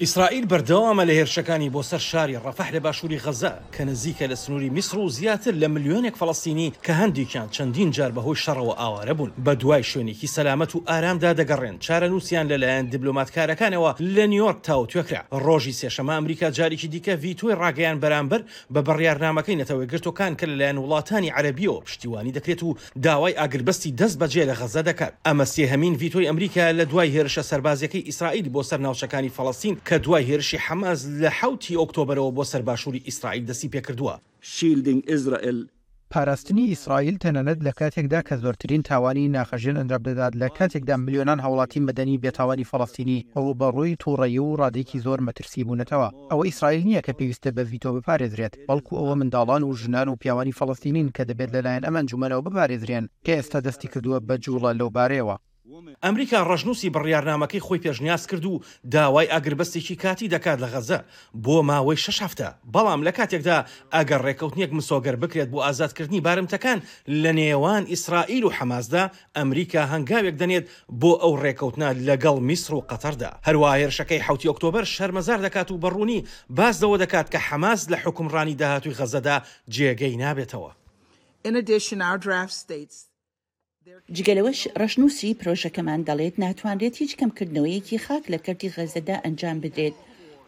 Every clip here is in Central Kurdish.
ئیسرائیل بەردەوامە لە هێرشەکانی بۆ سەر شاری ڕەفەح لە باشووری غەززە کە نزیکە لە سنووری میسر و زیاتر لە ملیۆنێک فەڵەستینی کە هەندێکیان چەندین جار بەهۆی شەڕەوە ئاوارە بوون بەدوای شوێنێکی سەلامەت و ئارامدا دەگەڕێن چارەنووسیان لەلایەن دیبلۆماتکارەکانەوە لە نیویۆرک تاوتوێکرا ڕۆژی سێشەممە ئەمریکا جارێکی دیکە ڤیتۆی ڕاگەیاند بەرامبەر بە بڕیارنامەکەی نەتەوەیەکگرتووەکان کە لەلایەن وڵاتانی عەرەبییەوە پشتیوانی دەکرێت و داوای ئاگربەستی دەستبەجێ لە غەززە دەکات، ئەمە سێهەمین ڤیتۆی ئەمریکایە لە دوای هێرشە سەربازییەکەی ئیسرائیل بۆ سەر ناوچەکانی فەڵەستین کە دوای هێرشی حەماس لە حەوت ی ئۆکتۆبەرەوە بۆ سەر باشووری ئیسرائیل دەستی پێ کردووە. Shielding Israel. پاراستنی ئیسرائیل تەنانەت لە کاتێکدا کە زۆرترین تاوانی ناخهەژێن ئەنجام دەدات، لە کاتێکدا ملیۆنان هاوڵاتی مەدەنی بێتاوانی فەڵەستینی ڕووبەڕووی توڕەیی و ڕادەیەکی زۆر مەترسی بوونەتەوە، ئەوە ئیسرائیل نییە کە پێویستە بە ڤیتۆ بپارێزرێت. بەڵکو ئەوە منداڵان و ژنان و پیاوانی فەڵەستینین کە دەبێت لەلایەن ئەم ئەنجومەنەوە بپارێزرێن کە ئێستا دەستی کردووە بە جووڵە لەو بارەیەوە. ئەمریکا ڕەشنووسی بڕیارنامەکەی خۆی پێشنیاز کرد و داوای ئاگربەستێکی کاتی دەکات لە غەززە بۆ ماوەی شەش هەفتە، بەڵام لە کاتێکدا ئەگەر ڕێککەوتنێک مسۆگەر بکرێت بۆ ئازادکردنی بارمتەکان لە نێوان ئیسرائیل و حەماسدا، ئەمریکا هەنگاوێک دەنێت بۆ ئەو ڕێکەوتنە لەگەڵ میسر و قەتەردا. هەروا هێرشەکەی حەوتی ئۆکتۆبەر شەرمەزار دەکات و بە ڕوونی باس لەوە دەکات کە حەماس لە حوکمڕانی داهاتووی غەزەدا جێگەی نابێتەوە. جگە لەوەش ڕەشنووسی پرۆژەکەمان دەڵێت ناتوانرێت هیچ کەمکردنەوەیەکی خاک لە کەرتی غەزەدا ئەنجام بدرێت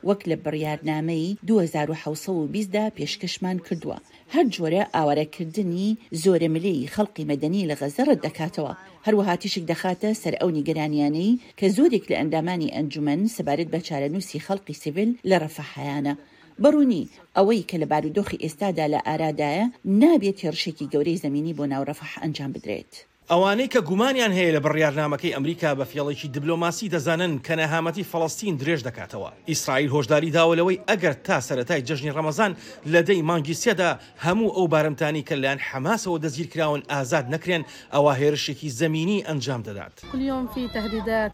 وەک لە بڕیارنامەی دوو هەزار و حەوت سەد و بیست دا پێشکەشمان کردووە هەر جۆرە ئاوارەکردنی زۆرەملێی خەڵقی مەدەنی لە غەززە رەتدەکاتەوە، هەروەها تیشک دەخاتە سەر ئەو نیگەرانییانەی کە زۆرێک لە ئەندامانی ئەنجومەن سەبارەت بە چارەنووسی خەڵقی سیڤیل لە رەفەح هەیانە. بە روونی، ئەوەی کە لە بارودۆخی ئێستادا لە ئارادایە، نابێت هێڕشێکی گەورەی زەمینی بۆ ناو رەفەح ئەنجام بدرێت. ئەوانەی کە گومانیان هەیە لە بڕیارنامەکەی ئەمریکا بە فێڵێکی دبلۆماسی دەزانن کە نەهامەتی فەڵەستین درێژ دەکاتەوە. ئیسرائیل هۆشداری داوە لەوەی ئەگەر تا سەرەتای جەژنی ڕەمەزان لە دە ی مانگی سێدا هەموو ئەو بارمتانەی کە لەلایەن حەماسەوە دەستگیرکراون ئازاد نەکرێن ئەوا هێرشێکی زەمینی ئەنجام دەدات. کل یوم فیه تهدیدات.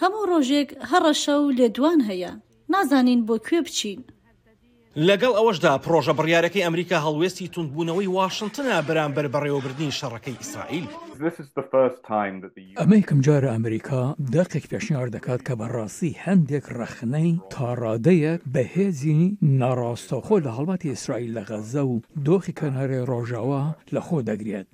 هەموو ڕۆژێک هەڕەشە و لێدوان هەیە، نازانین بۆ کوێ بچین. لەگەڵ ئەوەشدا پڕۆژە بڕیارەکەی ئەمریکا هەڵوێستی توندبوونەوەی واشنتنە بەرامبەر بەڕێوەبردنی شەڕەکەی ئیسرائیل. ئەمە یەکەمجارە ئەمریکا دەقێک پێشنیار دەکات کە بەڕاستی هەندێک ڕەخنەی تاڕادەیەک بەهێزی ناڕاستەوخۆ لە هەڵمەتی ئیسرائیل لە غەززە و دۆخی کەناری ڕۆژاوا لەخۆدەگرێت.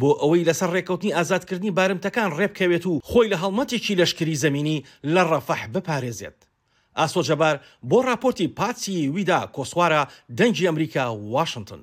بۆ ئەوەی لەسەر ڕێککەوتنی ئازادکردنی بارمتەکان ڕێبکەوێت و خۆی لە هەڵمەتێکی لەشکری زەمینی لە ڕەفەح بپارێزێت. ئاسۆ جەبار بۆ ڕاپۆرتی پاتسی ویدا کۆسوارا، دەنگی ئەمریکا، واشنتن.